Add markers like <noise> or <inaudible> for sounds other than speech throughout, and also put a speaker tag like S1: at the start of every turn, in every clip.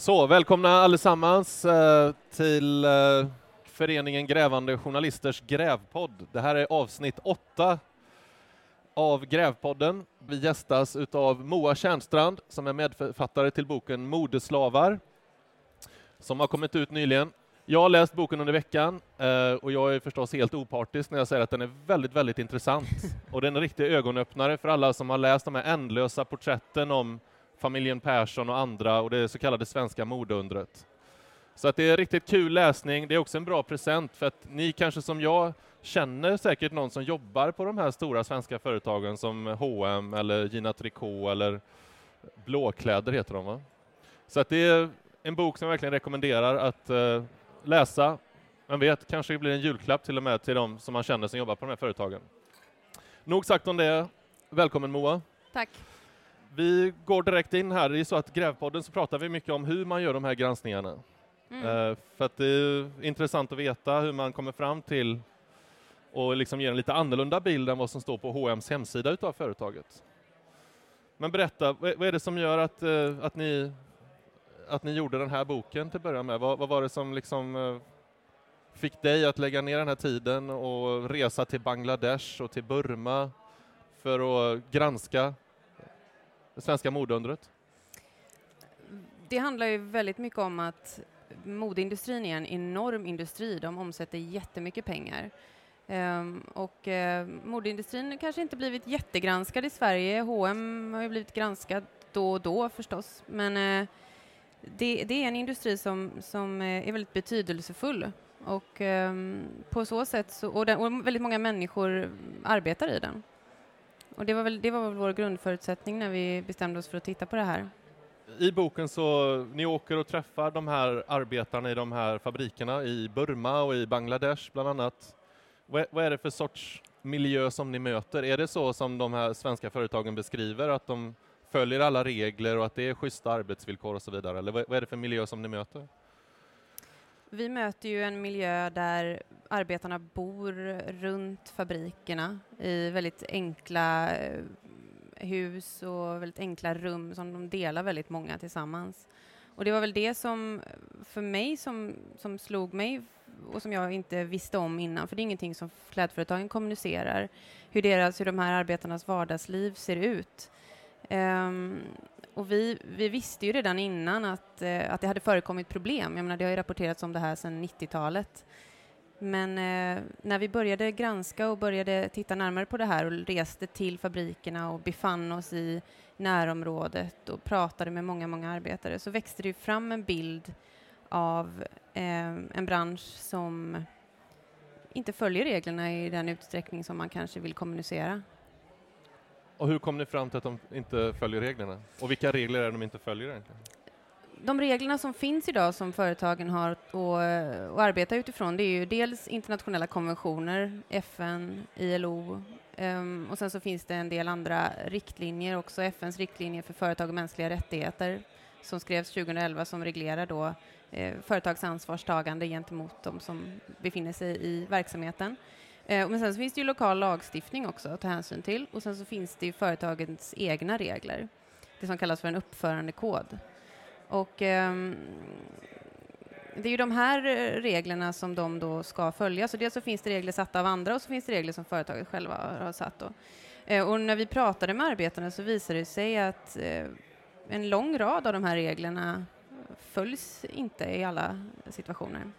S1: Så, välkomna allesammans eh, till eh, föreningen Grävande Journalisters Grävpodd. Det här är avsnitt åtta av Grävpodden. Vi gästas utav Moa Tjärnstrand som är medförfattare till boken Modeslavar som har kommit ut nyligen. Jag har läst boken under veckan eh, och jag är förstås helt opartisk när jag säger att den är väldigt, väldigt intressant. <laughs> Och den är en riktig ögonöppnare för alla som har läst de här ändlösa porträtten om familjen Persson och andra och det så kallade svenska modeundret. Så att det är riktigt kul läsning. Det är också en bra present för att ni kanske som jag känner säkert någon som jobbar på de här stora svenska företagen som H&M eller Gina Tricot eller Blåkläder heter de va? Så att det är en bok som jag verkligen rekommenderar att eh, läsa. Man vet, kanske det blir en julklapp till och med till de som man känner som jobbar på de här företagen. Nog sagt om det. Välkommen Moa.
S2: Tack.
S1: Vi går direkt in här. Det är så att Grävpodden så pratar vi mycket om hur man gör de här granskningarna. Mm. Uh, för att det är intressant att veta hur man kommer fram till och liksom ger en lite annorlunda bild än vad som står på H&M's hemsida utav företaget. Men berätta, vad är det som gör att, uh, att, ni, att ni gjorde den här boken till att börja med? Vad, vad var det som liksom uh, fick dig att lägga ner den här tiden och resa till Bangladesh och till Burma för att granska det svenska modeundret?
S2: Det handlar ju väldigt mycket om att modeindustrin är en enorm industri. De omsätter jättemycket pengar. Um, och eh, uh, modeindustrin kanske inte blivit jättegranskad i Sverige. H&M har ju blivit granskad då och då förstås, men uh, det, det, är en industri som, som uh, är väldigt betydelsefull och um, på så sätt så, och, den, och väldigt många människor arbetar i den. Och det var, väl, det var väl vår grundförutsättning när vi bestämde oss för att titta på det här.
S1: I boken så, ni åker och träffar de här arbetarna i de här fabrikerna i Burma och i Bangladesh bland annat. Vad, vad är det för sorts miljö som ni möter? Är det så som de här svenska företagen beskriver, att de följer alla regler och att det är schyssta arbetsvillkor och så vidare? Eller vad, vad är det för miljö som ni möter?
S2: Vi möter ju en miljö där arbetarna bor runt fabrikerna i väldigt enkla eh, hus och väldigt enkla rum som de delar väldigt många tillsammans. Och det var väl det som för mig som, som slog mig och som jag inte visste om innan, för det är ingenting som klädföretagen kommunicerar, hur, deras, hur de här arbetarnas vardagsliv ser ut. Um, och vi, vi visste ju redan innan att, eh, att det hade förekommit problem. Jag menar, det har ju rapporterats om det här sedan 90-talet. Men eh, när vi började granska och började titta närmare på det här och reste till fabrikerna och befann oss i närområdet och pratade med många, många arbetare så växte det fram en bild av eh, en bransch som inte följer reglerna i den utsträckning som man kanske vill kommunicera.
S1: Och hur kom ni fram till att de inte följer reglerna? Och vilka regler är det de inte följer egentligen?
S2: De reglerna som finns idag som företagen har att eh, arbeta utifrån det är ju dels internationella konventioner, FN, ILO um, ehm, och sen så finns det en del andra riktlinjer också, FNs riktlinjer för företag och mänskliga rättigheter som skrevs 2011 som reglerar då eh, företags ansvarstagande gentemot de som befinner sig i verksamheten. Eh, men sen så finns det ju lokal lagstiftning också att ta hänsyn till och sen så finns det ju företagens egna regler, det som kallas för en uppförandekod. Och eh, det är ju de här eh, reglerna som de då ska följa. Så dels så finns det regler satta av andra och så finns det regler som företaget själva har satt. Då. Eh, och när vi pratade med arbetarna så visade det sig att eh, en lång rad av de här reglerna följs inte i alla situationer.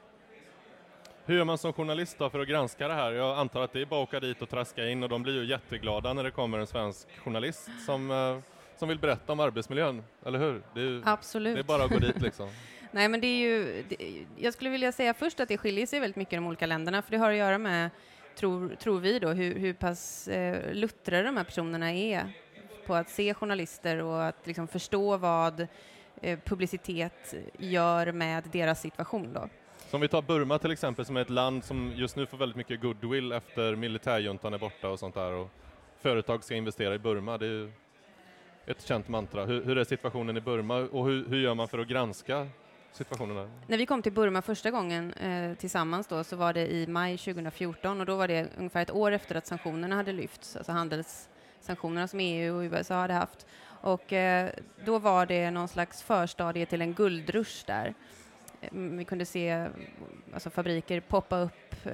S1: Hur gör man som journalist för att granska det här? Jag antar att det är bara att åka dit och traska in och de blir ju jätteglada när det kommer en svensk journalist som, eh, som vill berätta om arbetsmiljön, eller hur? Det är,
S2: Absolut.
S1: Det är bara att gå dit liksom. <laughs>
S2: Nej, men det är ju, det, jag skulle vilja säga först att det skiljer sig väldigt mycket i de olika länderna, för det har att göra med, tror, tror vi då, hur, hur pass eh, luttrade de här personerna är på att se journalister och att liksom förstå vad eh, publicitet gör med deras situation då.
S1: Så om vi tar Burma till exempel som är ett land som just nu får väldigt mycket goodwill efter militärjuntan är borta och sånt där och företag ska investera i Burma, det är ju ett känt mantra. Hur, hur är situationen i Burma och hur, hur, gör man för att granska situationen där?
S2: När vi kom till Burma första gången eh, tillsammans då så var det i maj 2014 och då var det ungefär ett år efter att sanktionerna hade lyfts, alltså handelssanktionerna som EU och USA hade haft. Och eh, då var det någon slags förstadie till en guldrush där. Mm, Vi kunde se alltså, fabriker poppa upp eh,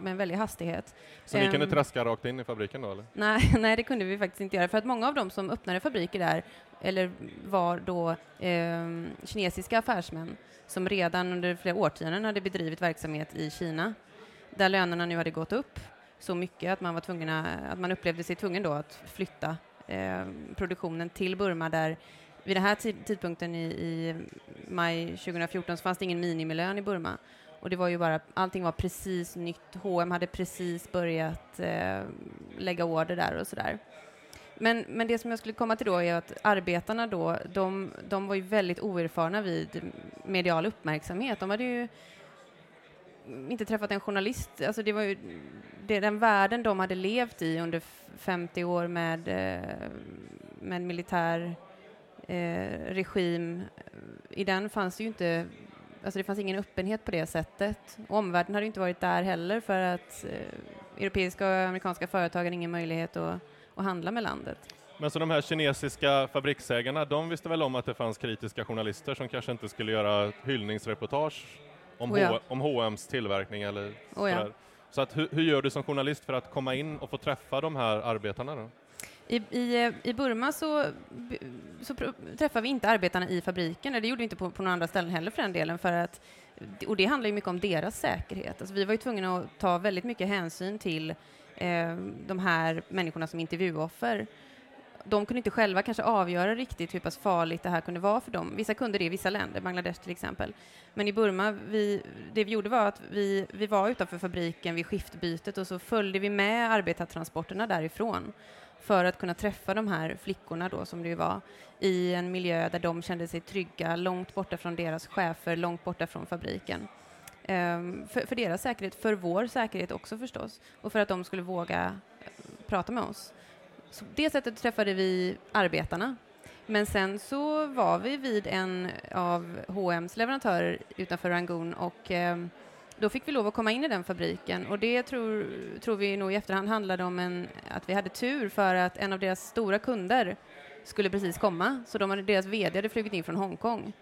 S2: med en väldig hastighet.
S1: Så ni kunde
S2: Ehm.
S1: traska rakt in i fabriken då eller?
S2: Nej, <laughs> nej, det kunde vi faktiskt inte göra, för att många av dem som öppnade fabriker där, eller var då eh, kinesiska affärsmän som redan under flera årtionden hade bedrivit verksamhet i Kina, där lönerna nu hade gått upp så mycket att man var tvungna, att man upplevde sig tvungen då att flytta eh, produktionen till Burma där vid den här tid- tidpunkten i, i maj 2014 så fanns det ingen minimilön i Burma. Och det var ju bara, allting var precis nytt. H&M hade precis börjat eh, lägga order där och sådär. Men, men det som jag skulle komma till då är att arbetarna då, de, de var ju väldigt oerfarna vid medial uppmärksamhet. De hade ju inte träffat en journalist. Alltså det var ju det, den världen de hade levt i under 50 år med, eh, med en militär regim. I den fanns det ju inte Alltså det fanns ingen öppenhet på det sättet. Och omvärlden hade ju inte varit där heller för att eh, europeiska och amerikanska företag hade ingen möjlighet att, att handla med landet.
S1: Men så de här kinesiska fabriksägarna, de visste väl om att det fanns kritiska journalister som kanske inte skulle göra hyllningsreportage om,
S2: Oh ja.
S1: Om H&M's tillverkning eller
S2: Oh ja.
S1: Så att, hur, hur gör du som journalist för att komma in och få träffa de här arbetarna då?
S2: I, i, eh, I Burma så, så träffar vi inte arbetarna i fabriken, det gjorde vi inte på, på några andra ställen heller för den delen, för att, och det handlar ju mycket om deras säkerhet. Alltså vi var ju tvungna att ta väldigt mycket hänsyn till eh, de här människorna som intervjuoffer. De kunde inte själva kanske avgöra riktigt hur pass farligt det här kunde vara för dem. Vissa kunde det i vissa länder, Bangladesh till exempel. Men i Burma, vi, det vi gjorde var att vi, vi var utanför fabriken vid skiftbytet och så följde vi med arbetartransporterna därifrån för att kunna träffa de här flickorna då, som det ju var, i en miljö där de kände sig trygga, långt borta från deras chefer, långt borta från fabriken. Ehm, för, för deras säkerhet, för vår säkerhet också förstås, och för att de skulle våga eh, prata med oss. Så på det sättet träffade vi arbetarna. Men sen så var vi vid en av H&M's leverantörer utanför Rangoon och eh, då fick vi lov att komma in i den fabriken och det tror, tror vi nog i efterhand handlade om en, att vi hade tur för att en av deras stora kunder skulle precis komma, så de hade, deras VD hade flugit in från Hongkong.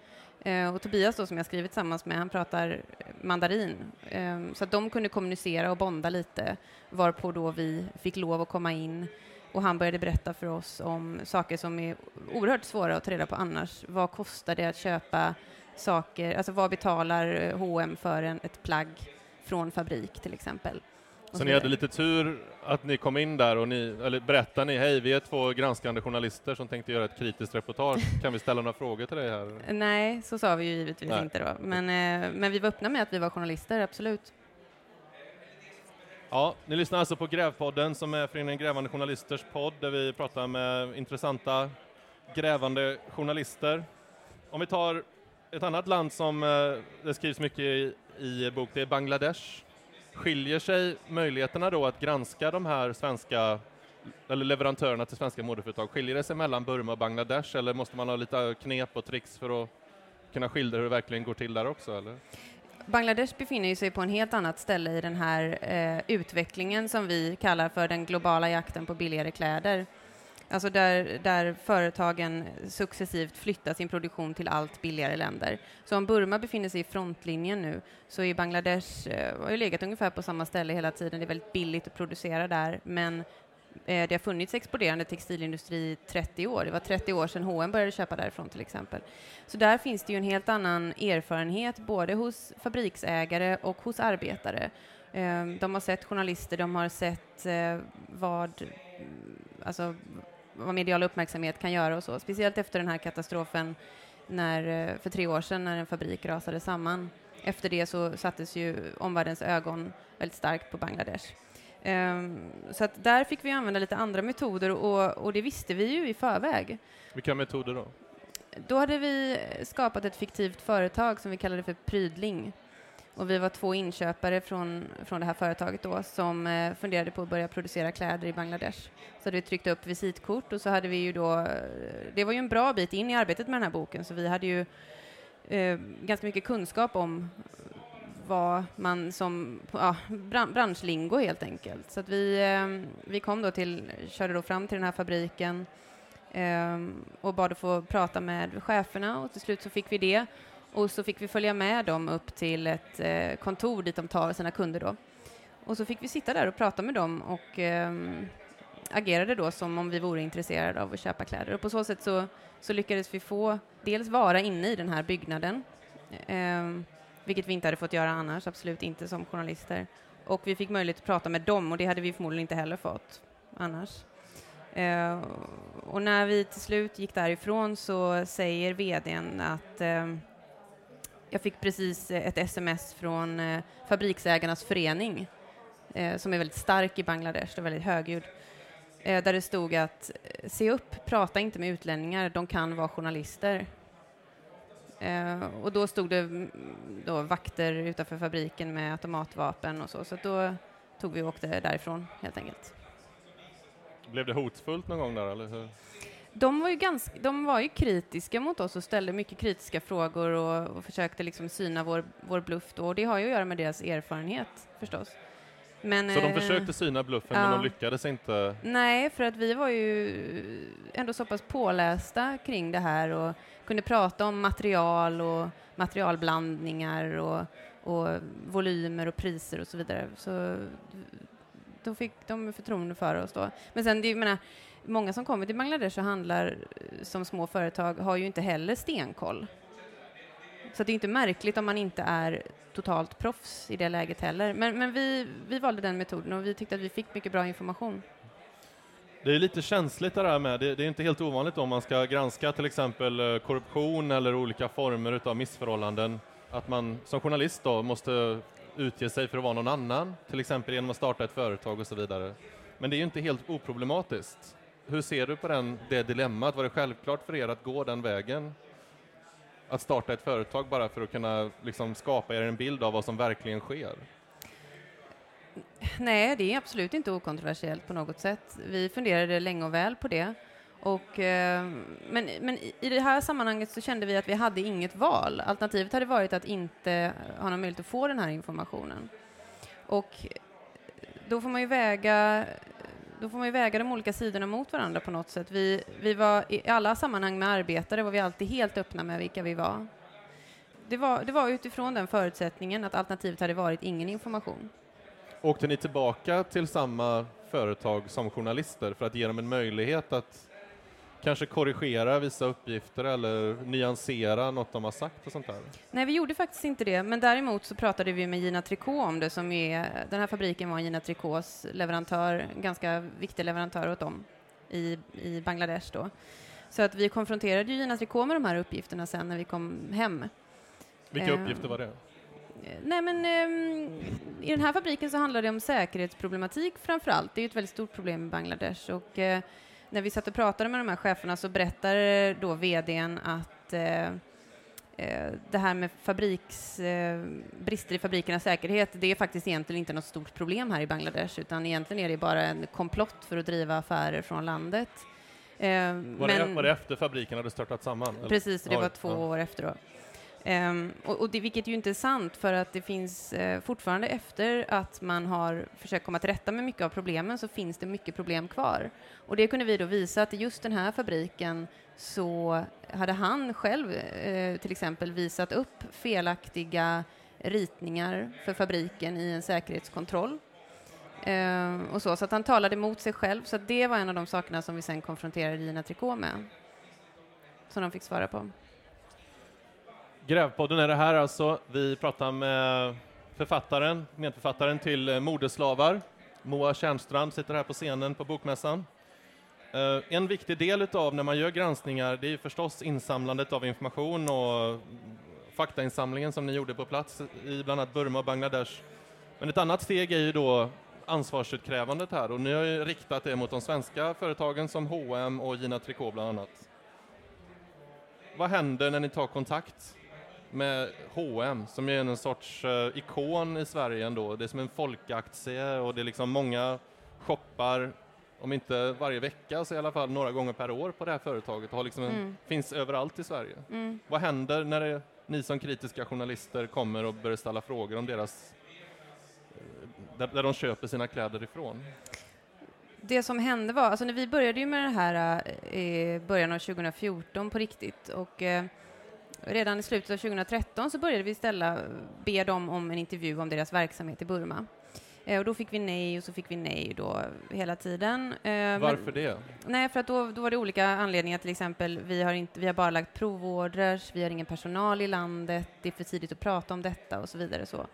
S2: Eh, och Tobias då, som jag skrivit tillsammans med, han pratar mandarin. Eh, så att de kunde kommunicera och bonda lite, varpå då vi fick lov att komma in och han började berätta för oss om saker som är oerhört svåra att ta reda på annars. Vad kostar det att köpa saker, alltså vad betalar H&M för en, ett plagg från fabrik till exempel? Och
S1: Så ni hade lite tur att ni kom in där och ni, eller berättade ni, hej vi är två granskande journalister som tänkte göra ett kritiskt reportage, kan vi ställa några frågor till dig här?
S2: Nej, så sa vi ju givetvis
S1: Nej.
S2: inte då. Men, eh, men vi var öppna med att vi var journalister, absolut.
S1: Ja, ni lyssnar alltså på Grävpodden som är Föreningen Grävande Journalisters podd där vi pratar med intressanta grävande journalister. Om vi tar ett annat land som eh, det skrivs mycket i, i bok, det är Bangladesh. Skiljer sig möjligheterna då att granska de här svenska eller leverantörerna till svenska modeföretag, skiljer det sig mellan Burma och Bangladesh eller måste man ha lite knep och tricks för att kunna skildra hur det verkligen går till där också? Eller?
S2: Bangladesh befinner sig på en helt annat ställe i den här eh, utvecklingen som vi kallar för den globala jakten på billigare kläder. Alltså där, där företagen successivt flyttar sin produktion till allt billigare länder. Så om Burma befinner sig i frontlinjen nu så är Bangladesh, eh, har ju legat ungefär på samma ställe hela tiden. Det är väldigt billigt att producera där, men Eh, det har funnits exporterande textilindustri i 30 år. Det var 30 år sedan H&M började köpa därifrån till exempel. Så där finns det ju en helt annan erfarenhet både hos fabriksägare och hos arbetare. Eh, De har sett journalister, de har sett eh, vad, alltså, vad medial uppmärksamhet kan göra och så. Speciellt efter den här katastrofen när, eh, för tre år sedan när en fabrik rasade samman. Efter det så sattes ju omvärldens ögon väldigt starkt på Bangladesh. Ehm, Så att där fick vi använda lite andra metoder och, och det visste vi ju i förväg.
S1: Vilka metoder då?
S2: Då hade vi skapat ett fiktivt företag som vi kallade för Prydling. Och vi var två inköpare från, från det här företaget då som eh, funderade på att börja producera kläder i Bangladesh. Så hade vi tryckt upp visitkort och så hade vi ju då, eh, det var ju en bra bit in i arbetet med den här boken så vi hade ju eh, ganska mycket kunskap om vad man som, ja, branschlingo helt enkelt. Så att vi, ehm, vi kom då till, körde då fram till den här fabriken ehm, och bad att få prata med cheferna och till slut så fick vi det. Och så fick vi följa med dem upp till ett eh, kontor dit de tar sina kunder då. Och så fick vi sitta där och prata med dem och ehm, agerade då som om vi vore intresserade av att köpa kläder. Och på så sätt så, så lyckades vi få dels vara inne i den här byggnaden, eh, vilket vi inte hade fått göra annars, absolut inte som journalister. Och vi fick möjlighet att prata med dem och det hade vi förmodligen inte heller fått annars. Eh, och när vi till slut gick därifrån så säger vdn att eh, jag fick precis ett sms från eh, Fabriksägarnas förening eh, som är väldigt stark i Bangladesh och väldigt högljudd eh, där det stod att se upp, prata inte med utlänningar, de kan vara journalister. Eh, och då stod det mm, då vakter utanför fabriken med automatvapen och så, så då tog vi och åkte därifrån helt enkelt.
S1: Blev det hotfullt någon gång där, eller hur?
S2: De var, ju ganska, de var ju kritiska mot oss och ställde mycket kritiska frågor och, och försökte liksom syna vår, vår bluff då, och det har ju att göra med deras erfarenhet förstås.
S1: Men, så de eh, försökte syna bluffen ja. men de lyckades inte?
S2: Nej, för att vi var ju ändå så pass pålästa kring det här och kunde prata om material och materialblandningar och, och volymer och priser och så vidare. Så då fick de förtroende för oss då. Men sen, det, menar, många som kommer till Bangladesh och handlar eh, som små företag har ju inte heller stenkoll. Så det är inte märkligt om man inte är totalt proffs i det läget heller. Men, men vi, vi valde den metoden och vi tyckte att vi fick mycket bra information.
S1: Det är lite känsligt det där med, det, det är inte helt ovanligt om man ska granska till exempel eh, korruption eller olika former av missförhållanden, att man som journalist då måste utge sig för att vara någon annan, till exempel genom att starta ett företag och så vidare. Men det är ju inte helt oproblematiskt. Hur ser du på den, det dilemmat? Var det självklart för er att gå den vägen? att starta ett företag bara för att kunna liksom, skapa er en bild av vad som verkligen sker?
S2: Nej, det är absolut inte okontroversiellt på något sätt. Vi funderade länge och väl på det. Och, eh, men, men i det här sammanhanget så kände vi att vi hade inget val. Alternativet hade varit att inte ha någon möjlighet att få den här informationen. Och då får man ju väga då får man ju väga de olika sidorna mot varandra på något sätt. Vi, vi var i alla sammanhang med arbetare var vi alltid helt öppna med vilka vi var. Det var, det var utifrån den förutsättningen att alternativet hade varit ingen information.
S1: Åkte ni tillbaka till samma företag som journalister för att ge dem en möjlighet att kanske korrigera vissa uppgifter eller nyansera något de har sagt och sånt där?
S2: Nej, vi gjorde faktiskt inte det, men däremot så pratade vi med Gina Tricot om det som är, den här fabriken var Gina Tricots leverantör, ganska viktig leverantör åt dem i, i Bangladesh då. Så att vi konfronterade Gina Tricot med de här uppgifterna sen när vi kom hem.
S1: Vilka eh, uppgifter var det?
S2: Nej, men um, i den här fabriken så handlar det om säkerhetsproblematik framför allt. Det är ett väldigt stort problem i Bangladesh och uh, när vi satt och pratade med de här cheferna så berättade då vdn att eh, det här med fabriks, brister i fabrikernas säkerhet, det är faktiskt egentligen inte något stort problem här i Bangladesh, utan egentligen är det bara en komplott för att driva affärer från landet.
S1: Var, men, det, var det efter fabriken hade startat samman?
S2: Eller? Precis, det var två ja. år efter. Då. Um, och, och det, vilket ju inte är sant, för att det finns uh, fortfarande efter att man har försökt komma till rätta med mycket av problemen så finns det mycket problem kvar. Och det kunde vi då visa att i just den här fabriken så hade han själv uh, till exempel visat upp felaktiga ritningar för fabriken i en säkerhetskontroll. Uh, och så, så att han talade mot sig själv, så det var en av de sakerna som vi sen konfronterade Gina Tricot med, som de fick svara på.
S1: Grävpodden är det här alltså. Vi pratar med författaren, medförfattaren till eh, Moderslavar. Modeslavar. Moa Tjärnstrand sitter här på scenen på Bokmässan. Eh, en viktig del av när man gör granskningar, det är förstås insamlandet av information och faktainsamlingen som ni gjorde på plats i bland annat Burma och Bangladesh. Men ett annat steg är ju då ansvarsutkrävandet här och ni har ju riktat det mot de svenska företagen som H&M och Gina Tricot bland annat. Vad händer när ni tar kontakt med H&M som är en sorts uh, ikon i Sverige ändå. Det är som en folkaktie och det är liksom många shoppar, om inte varje vecka så i alla fall några gånger per år på det här företaget och liksom en, mm. finns överallt i Sverige. Mm. Vad händer när det, ni som kritiska journalister kommer och börjar ställa frågor om deras, eh, där, där de köper sina kläder ifrån?
S2: det som hände var, alltså när vi började ju med det här eh, i början av 2014 på riktigt och redan i slutet av 2013 så började vi ställa, be dem om en intervju om deras verksamhet i Burma. Eh, och då fick vi nej och så fick vi nej då hela tiden.
S1: Eh, Varför men, det?
S2: Nej, för att då, då var det olika anledningar, till exempel vi har, inte, vi har bara lagt provorders, vi har ingen personal i landet, det är för tidigt att prata om detta och så vidare. Så.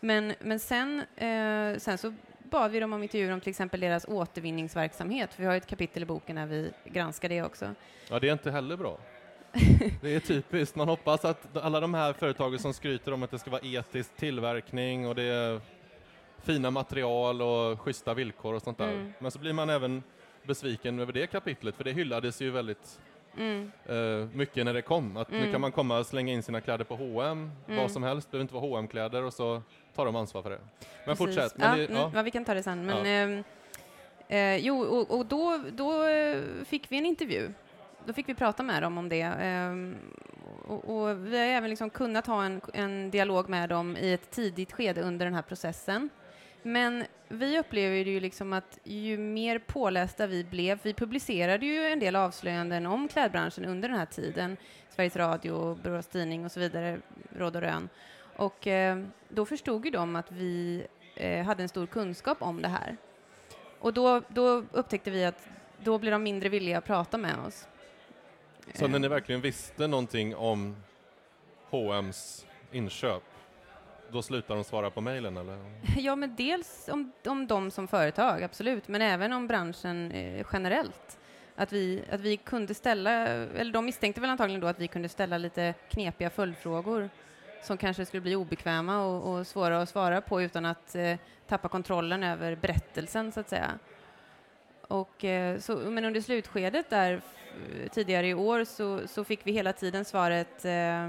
S2: Men, men sen, eh, sen så bad vi dem om intervjuer om till exempel deras återvinningsverksamhet, för vi har ett kapitel i boken där vi granskar det också.
S1: Ja, det är inte heller bra. <laughs> det är typiskt. Man hoppas att alla de här företagen som skryter om att det ska vara etisk tillverkning och det är fina material och schyssta villkor och sånt där. Mm. Men så blir man även besviken över det kapitlet, för det hyllades ju väldigt mm. uh, mycket när det kom. Att mm. nu kan man komma och slänga in sina kläder på H&M, vad mm. som helst, behöver inte vara hm kläder och så tar de ansvar för det. Men Precis. fortsätt. Men
S2: ja, det, mm, ja. ja, vi kan ta det sen. Men, ja. eh, eh, jo, och, och, då, då eh, fick vi en intervju. Då fick vi prata med dem om det. Eh, och, och, vi har även liksom kunnat ha en, en dialog med dem i ett tidigt skede under den här processen. Men vi upplever ju liksom att ju mer pålästa vi blev, vi publicerade ju en del avslöjanden om klädbranschen under den här tiden, Sveriges Radio, Borås Tidning och så vidare, Råd och Rön. Och eh, då förstod ju de att vi eh, hade en stor kunskap om det här. Och då, då upptäckte vi att då blev de mindre villiga att prata med oss.
S1: Så när ni verkligen visste någonting om H&M's inköp, då slutar de svara på mejlen eller? <laughs>
S2: Ja, men dels om, om dem som företag, absolut, men även om branschen eh, generellt. Att vi, att vi kunde ställa, eller de misstänkte väl antagligen då att vi kunde ställa lite knepiga följdfrågor som kanske skulle bli obekväma och, och svåra att svara på utan att eh, tappa kontrollen över berättelsen, så att säga. Och, eh, så, men under slutskedet där Eh, tidigare i år så, så, fick vi hela tiden svaret, eh,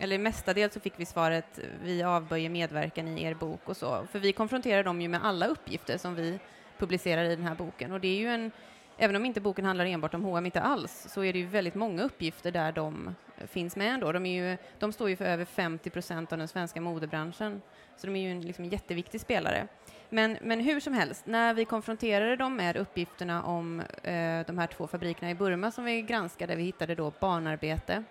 S2: eller mestadels så fick vi svaret vi avböjer medverkan i er bok och så. För vi konfronterar dem ju med alla uppgifter som vi publicerar i den här boken och det är ju en även om inte boken handlar enbart om H&M inte alls, så är det ju väldigt många uppgifter där de finns med ändå. De, är ju, de står ju för över 50 procent av den svenska modebranschen, så de är ju en liksom, jätteviktig spelare. Men, men hur som helst, när vi konfronterade dem med uppgifterna om eh, de här två fabrikerna i Burma som vi granskade, vi hittade då barnarbete,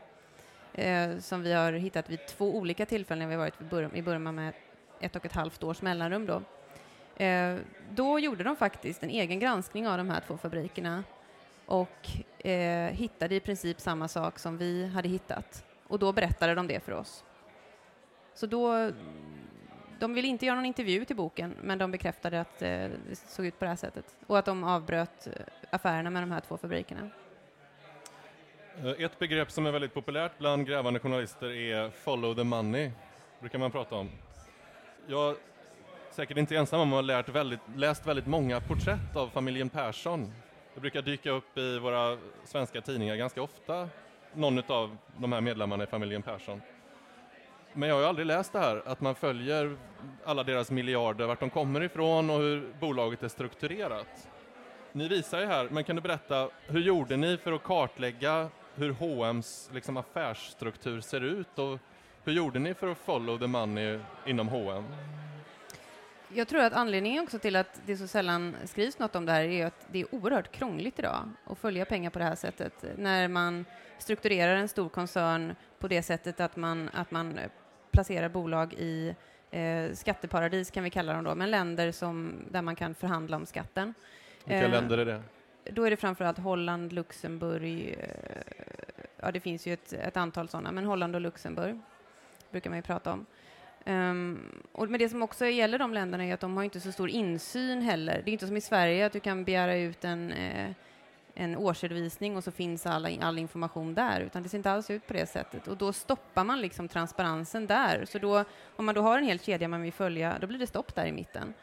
S2: eh, som vi har hittat vid två olika tillfällen när vi varit i Burma med ett och ett halvt års mellanrum då. Eh, då gjorde de faktiskt en egen granskning av de här två fabrikerna och eh, hittade i princip samma sak som vi hade hittat. Och då berättade de det för oss. Så då, de ville inte göra någon intervju till boken, men de bekräftade att eh, det såg ut på det här sättet och att de avbröt eh, affärerna med de här två fabrikerna.
S1: Eh, ett begrepp som är väldigt populärt bland grävande journalister är follow the money, brukar man prata om. Jag är säkert inte ensam om att ha lärt väldigt, läst väldigt många porträtt av familjen Persson. Det brukar dyka upp i våra svenska tidningar ganska ofta, någon av de här medlemmarna i familjen Persson. Men jag har ju aldrig läst det här, att man följer alla deras miljarder, vart de kommer ifrån och hur bolaget är strukturerat. Ni visar ju här, men kan du berätta, hur gjorde ni för att kartlägga hur H&M's liksom affärsstruktur ser ut och hur gjorde ni för att follow the money inom H&M?
S2: Jag tror att anledningen också till att det så sällan skrivs något om det här är att det är oerhört krångligt idag att följa pengar på det här sättet. När man strukturerar en stor koncern på det sättet att man, att man placerar bolag i eh, skatteparadis, kan vi kalla dem då, men länder som, där man kan förhandla om skatten.
S1: Vilka eh, länder är det?
S2: Då är det framförallt Holland, Luxemburg, eh, ja det finns ju ett, ett antal sådana, men Holland och Luxemburg brukar man ju prata om. Um, och men det som också gäller de länderna är att de har inte så stor insyn heller. Det är inte som i Sverige att du kan begära ut en, eh, en årsredovisning och så finns all, all information där, utan det ser inte alls ut på det sättet. Och då stoppar man liksom transparensen där. Så då, om man då har en hel kedja man vill följa, då blir det stopp där i mitten.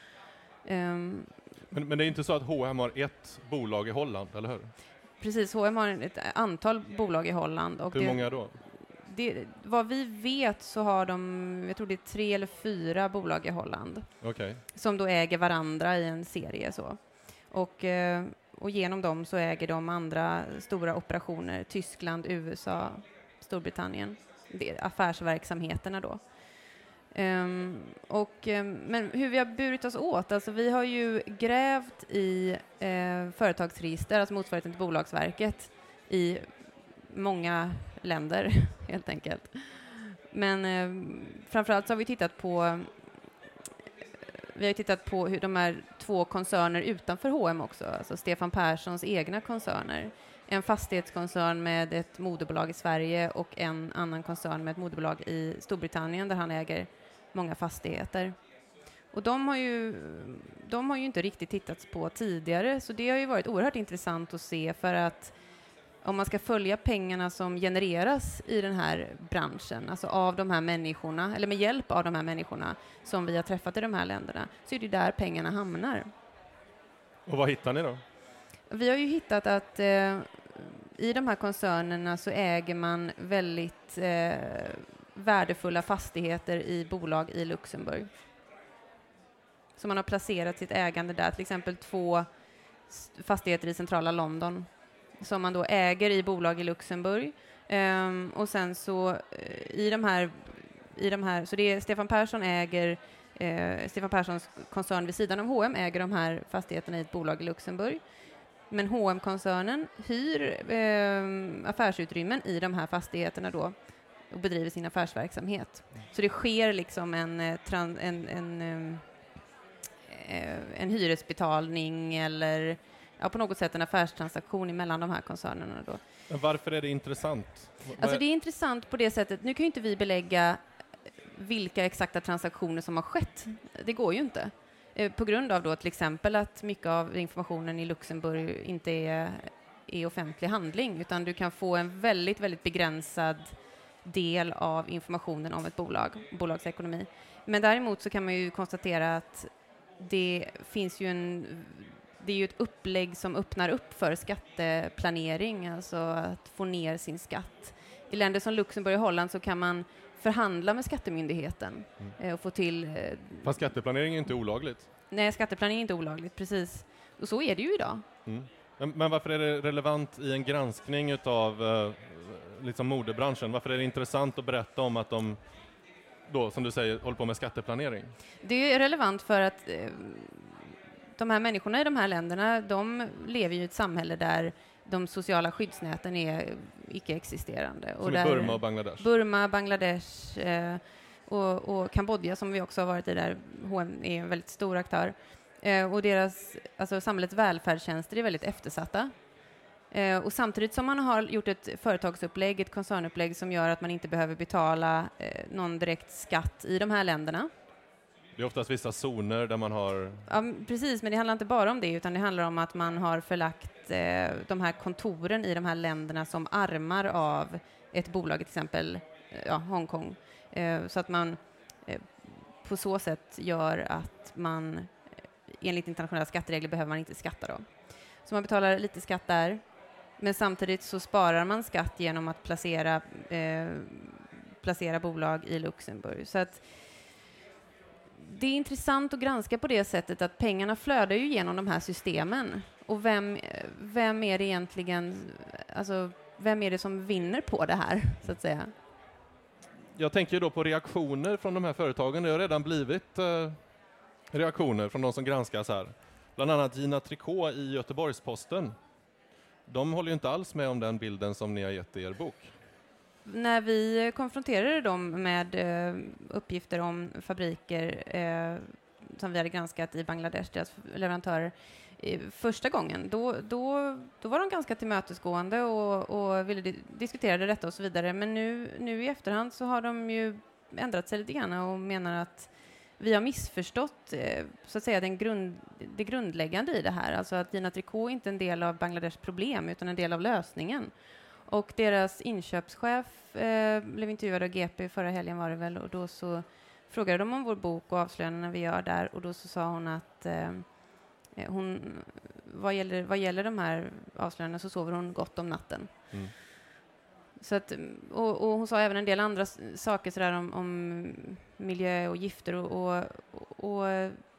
S2: Um,
S1: men, men, det är inte så att H&M har ett bolag i Holland, eller hur?
S2: Precis, H&M har ett antal bolag i Holland.
S1: Och Hur många då?
S2: det, vad vi vet så har de, jag tror det är tre eller fyra bolag i Holland
S1: okay.
S2: som då äger varandra i en serie. Så. Och, eh, och genom dem så äger de andra stora operationer, Tyskland, USA, Storbritannien, det, affärsverksamheterna då. Um, och, um, men hur vi har burit oss åt, alltså vi har ju grävt i uh, företagsregister, alltså motsvarigheten till Bolagsverket, i många länder <laughs> helt enkelt. Men uh, framförallt så har vi tittat på vi har tittat på hur de här två koncerner utanför H&M också, alltså Stefan Perssons egna koncerner. En fastighetskoncern med ett moderbolag i Sverige och en annan koncern med ett moderbolag i Storbritannien där han äger många fastigheter. Och de har, ju, de har ju inte riktigt tittats på tidigare, så det har ju varit oerhört intressant att se för att om man ska följa pengarna som genereras i den här branschen, alltså av de här människorna, eller med hjälp av de här människorna som vi har träffat i de här länderna, så är det där pengarna hamnar.
S1: Och vad hittar ni då?
S2: Vi har ju hittat att eh, i de här koncernerna så äger man väldigt eh, värdefulla fastigheter i bolag i Luxemburg. Så man har placerat sitt ägande där, till exempel två fastigheter i centrala London som man då äger i bolag i Luxemburg. Um, och sen så eh, i de här, i de här, så det är Stefan Persson äger eh, Stefan Perssons koncern vid sidan av H&M äger de här fastigheterna i ett bolag i Luxemburg. Men hm koncernen hyr eh, affärsutrymmen i de här fastigheterna då och bedriver sin affärsverksamhet. Så det sker liksom en, eh, en, en, en, en hyresbetalning eller ja, på något sätt en affärstransaktion mellan de här koncernerna. Då.
S1: Varför är det intressant?
S2: Alltså det är intressant på det sättet, nu kan ju inte vi belägga vilka exakta transaktioner som har skett. Det går ju inte. Eh, på grund av då till exempel att mycket av informationen i Luxemburg inte är, är offentlig handling, utan du kan få en väldigt, väldigt begränsad del av informationen om ett bolag, bolagsekonomi. Men däremot så kan man ju konstatera att det finns ju en det är ju ett upplägg som öppnar upp för skatteplanering, alltså att få ner sin skatt. I länder som Luxemburg och Holland så kan man förhandla med skattemyndigheten mm. Eh, och få till... Eh,
S1: Fast skatteplanering är inte olagligt?
S2: Nej, skatteplanering är inte olagligt, precis. Och så är det ju idag. Mm.
S1: Men, men, varför är det relevant i en granskning av uh, liksom modebranschen? Varför är det intressant att berätta om att de då, som du säger, håller på med skatteplanering?
S2: Det är relevant för att uh, de här människorna i de här länderna, de lever ju i ett samhälle där de sociala skyddsnäten är icke-existerande.
S1: Som i Burma och Bangladesh?
S2: Burma, Bangladesh eh, och, och, Kambodja som vi också har varit i där H&M är en väldigt stor aktör. Eh, och deras, alltså samhällets välfärdstjänster är väldigt eftersatta. Eh, och samtidigt som man har gjort ett företagsupplägg, ett koncernupplägg som gör att man inte behöver betala eh, någon direkt skatt i de här länderna
S1: det är oftast vissa zoner där man har...
S2: Ja, precis, men det handlar inte bara om det, utan det handlar om att man har förlagt eh, de här kontoren i de här länderna som armar av ett bolag, till exempel eh, ja, Hongkong, eh, så att man eh, på så sätt gör att man eh, enligt internationella skatteregler behöver man inte skatta då. Så man betalar lite skatt där, men samtidigt så sparar man skatt genom att placera, eh, placera bolag i Luxemburg. Så att det är intressant att granska på det sättet att pengarna flödar ju genom de här systemen. Och vem, vem är det egentligen, alltså vem är det som vinner på det här, så att säga?
S1: Jag tänker då på reaktioner från de här företagen. Det har redan blivit eh, reaktioner från de som granskas här. Bland annat Gina Tricot i Göteborgs-Posten. De håller ju inte alls med om den bilden som ni har gett i er bok
S2: när vi konfronterade dem med eh, uppgifter om fabriker eh, som vi hade granskat i Bangladesh, deras leverantörer, eh, första gången, då, då, då var de ganska tillmötesgående och, och ville di diskutera detta och så vidare. Men nu, nu i efterhand så har de ju ändrat sig lite grann och menar att vi har missförstått eh, så att säga, den grund, det grundläggande i det här, alltså att Gina Tricot är inte en del av Bangladeshs problem utan en del av lösningen. Och deras inköpschef eh, blev intervjuad av GP förra helgen var det väl och då så frågade de om vår bok och avslöjandena vi gör där och då så sa hon att eh, eh, hon, vad gäller, vad gäller de här avslöjandena så sover hon gott om natten. Mm. Så att, och, och, hon sa även en del andra saker sådär om, om miljö och gifter och, och, och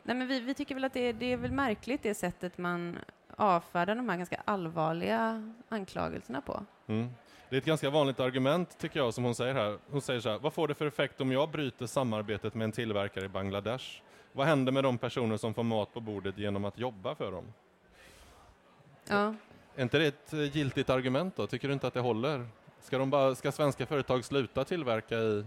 S2: nej men vi, vi tycker väl att det, det är väl märkligt det sättet man avfärdar de här ganska allvarliga anklagelserna på. Mm.
S1: Det är ett ganska vanligt argument tycker jag som hon säger här. Hon säger så här, vad får det för effekt om jag bryter samarbetet med en tillverkare i Bangladesh? Vad händer med de personer som får mat på bordet genom att jobba för dem?
S2: Ja.
S1: Är inte det ett eh, giltigt argument då? Tycker du inte att det håller? Ska, de bara, ska svenska företag sluta tillverka i...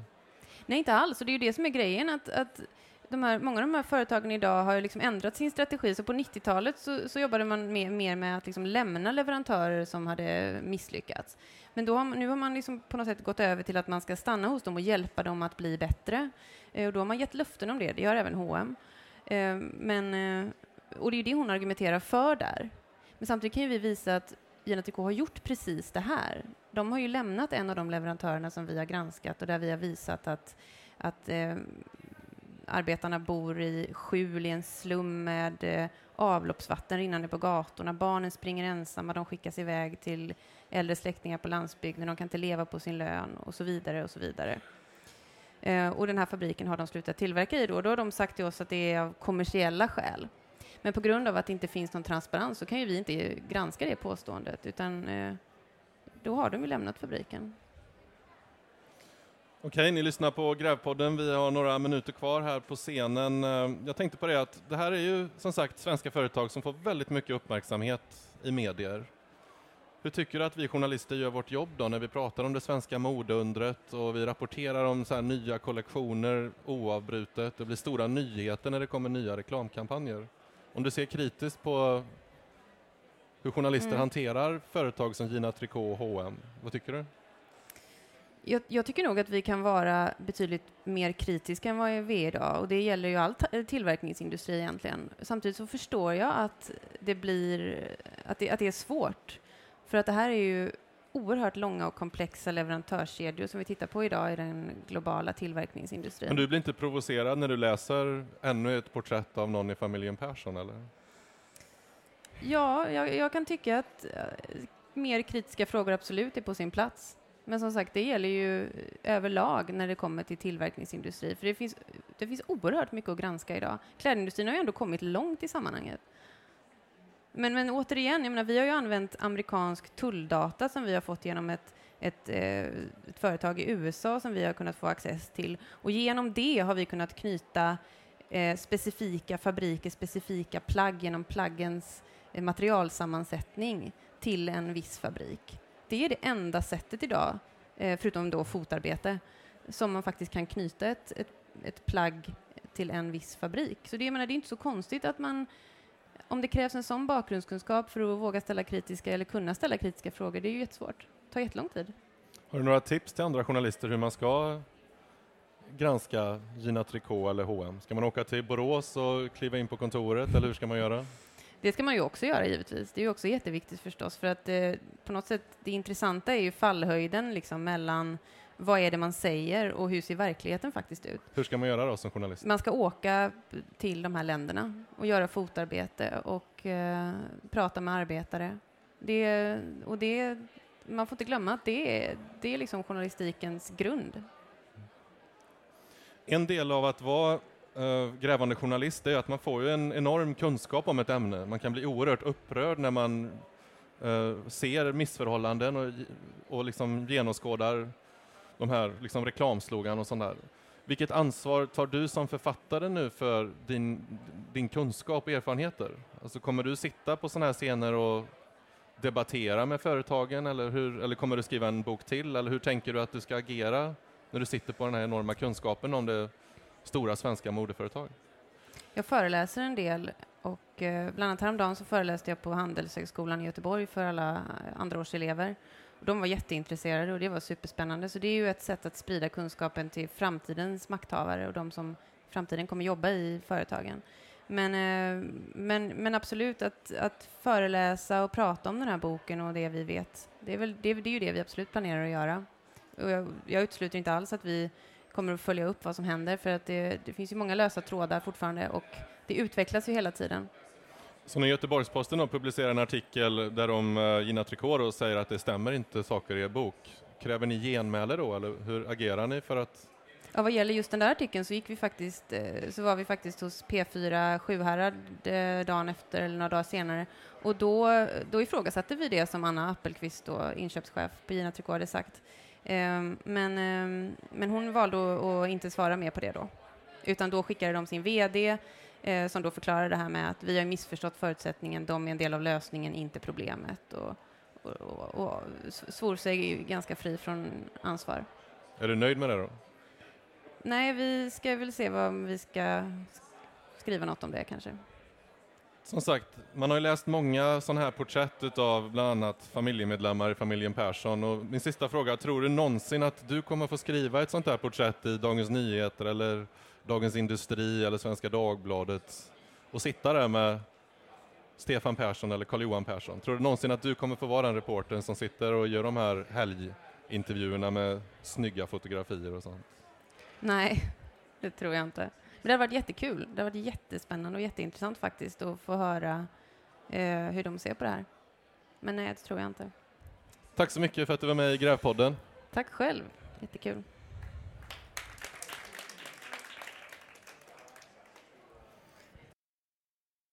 S2: Nej, inte alls. Och det är ju det som är grejen, att, att de här, många av de här företagen idag har liksom ändrat sin strategi. Så på 90-talet så, så, jobbade man mer, mer med att liksom lämna leverantörer som hade misslyckats. Men då har, nu har man liksom på något sätt gått över till att man ska stanna hos dem och hjälpa dem att bli bättre. Eh, och då har man gett löften om det. Det gör även H&M. Eh, men, och det är ju det hon argumenterar för där. Men samtidigt kan ju vi visa att JNTK har gjort precis det här. De har ju lämnat en av de leverantörerna som vi har granskat och där vi har visat att, att eh, arbetarna bor i skjul i en slum med eh, avloppsvatten rinnande på gatorna. Barnen springer ensamma, de skickas iväg till äldre släktingar på landsbygden, de kan inte leva på sin lön och så vidare och så vidare. Eh, och den här fabriken har de slutat tillverka i då. Då har de sagt till oss att det är av kommersiella skäl. Men på grund av att det inte finns någon transparens så kan ju vi inte granska det påståendet, utan eh, då har de ju lämnat fabriken.
S1: Okej, ni lyssnar på Grävpodden. Vi har några minuter kvar här på scenen. Eh, jag tänkte på det att det här är ju som sagt svenska företag som får väldigt mycket uppmärksamhet i medier. Hur tycker du att vi journalister gör vårt jobb då när vi pratar om det svenska modeundret och vi rapporterar om så nya kollektioner oavbrutet? Det blir stora nyheter när det kommer nya reklamkampanjer. Om du ser kritiskt på hur journalister mm. hanterar företag som Gina Tricot och H&M, vad tycker du?
S2: Jag, jag, tycker nog att vi kan vara betydligt mer kritiska än vad vi är idag och det gäller ju all tillverkningsindustri egentligen. Samtidigt så förstår jag att det blir, att det, att det är svårt. För att det här är ju oerhört långa och komplexa leverantörskedjor som vi tittar på idag i den globala tillverkningsindustrin.
S1: Men du blir inte provocerad när du läser ännu ett porträtt av någon i familjen Persson, eller?
S2: Ja, jag, jag kan tycka att äh, mer kritiska frågor absolut är på sin plats. Men som sagt, det gäller ju överlag när det kommer till tillverkningsindustri, för det finns, det finns oerhört mycket att granska idag. Klädindustrin har ju ändå kommit långt i sammanhanget. Men, men återigen, jag menar, vi har ju använt amerikansk tulldata som vi har fått genom ett, ett, eh, ett, företag i USA som vi har kunnat få access till. Och genom det har vi kunnat knyta eh, specifika fabriker, specifika plagg genom plaggens eh, materialsammansättning till en viss fabrik. Det är det enda sättet idag, eh, förutom då fotarbete, som man faktiskt kan knyta ett, ett, ett plagg till en viss fabrik. Så det, jag menar, det är inte så konstigt att man om det krävs en sån bakgrundskunskap för att våga ställa kritiska eller kunna ställa kritiska frågor, det är ju jättesvårt. Det tar jättelång tid.
S1: Har du några tips till andra journalister hur man ska granska Gina Tricot eller H&M? Ska man åka till Borås och kliva in på kontoret eller hur ska man göra?
S2: Det ska man ju också göra givetvis. Det är ju också jätteviktigt förstås för att eh, på något sätt det intressanta är ju fallhöjden liksom mellan vad är det man säger och hur ser verkligheten faktiskt ut?
S1: Hur ska man göra då som journalist?
S2: Man ska åka till de här länderna och göra fotarbete och eh, prata med arbetare. Det, och det, man får inte glömma att det är, det är liksom journalistikens grund.
S1: En del av att vara Eh, grävande journalist är att man får ju en enorm kunskap om ett ämne. Man kan bli oerhört upprörd när man eh, ser missförhållanden och, och liksom genomskådar de här liksom reklamslogan och sånt där. Vilket ansvar tar du som författare nu för din, din kunskap och erfarenheter? Alltså kommer du sitta på sådana här scener och debattera med företagen eller, hur, eller kommer du skriva en bok till? Eller hur tänker du att du ska agera när du sitter på den här enorma kunskapen om det stora svenska modeföretag?
S2: Jag föreläser en del och eh, bland annat häromdagen så föreläste jag på Handelshögskolan i Göteborg för alla eh, andraårselever. De var jätteintresserade och det var superspännande. Så det är ju ett sätt att sprida kunskapen till framtidens makthavare och de som i framtiden kommer jobba i företagen. Men, eh, men, men absolut, att, att föreläsa och prata om den här boken och det vi vet, det är, väl, det, det är ju det vi absolut planerar att göra. Och jag, jag utesluter inte alls att vi kommer att följa upp vad som händer, för att det, det finns ju många lösa trådar fortfarande och det utvecklas ju hela tiden.
S1: Så när Göteborgs-Posten publicerar en artikel där de uh, Gina Tricot säger att det stämmer inte saker i er bok, kräver ni genmäle då eller hur agerar ni för att
S2: Ja, vad gäller just den där artikeln så gick vi faktiskt, eh, så var vi faktiskt hos P4 Sjuhärad eh, dagen efter eller några dagar senare och då, då ifrågasatte vi det som Anna Appelqvist, då, inköpschef på Gina Tricot, hade sagt. Ehm, men, ehm, men hon valde att inte svara mer på det då, utan då skickade de sin VD eh, som då förklarade det här med att vi har missförstått förutsättningen, de är en del av lösningen, inte problemet. Och, och, och, och svor sig ganska fri från ansvar.
S1: Är du nöjd med det då?
S2: Nej, vi ska väl se vad vi ska skriva något om det kanske.
S1: Som sagt, man har ju läst många sådana här porträtt av bland annat familjemedlemmar i familjen Persson. Och min sista fråga, tror du någonsin att du kommer få skriva ett sånt här porträtt i Dagens Nyheter eller Dagens Industri eller Svenska Dagbladet och sitta där med Stefan Persson eller Carl-Johan Persson? Tror du någonsin att du kommer få vara den reportern som sitter och gör de här helgintervjuerna med snygga fotografier och sånt?
S2: Nej, det tror jag inte. Men det har varit jättekul. Det har varit jättespännande och jätteintressant faktiskt att få höra eh, hur de ser på det här. Men nej, det tror jag inte.
S1: Tack så mycket för att du var med i Grävpodden.
S2: Tack själv. Jättekul.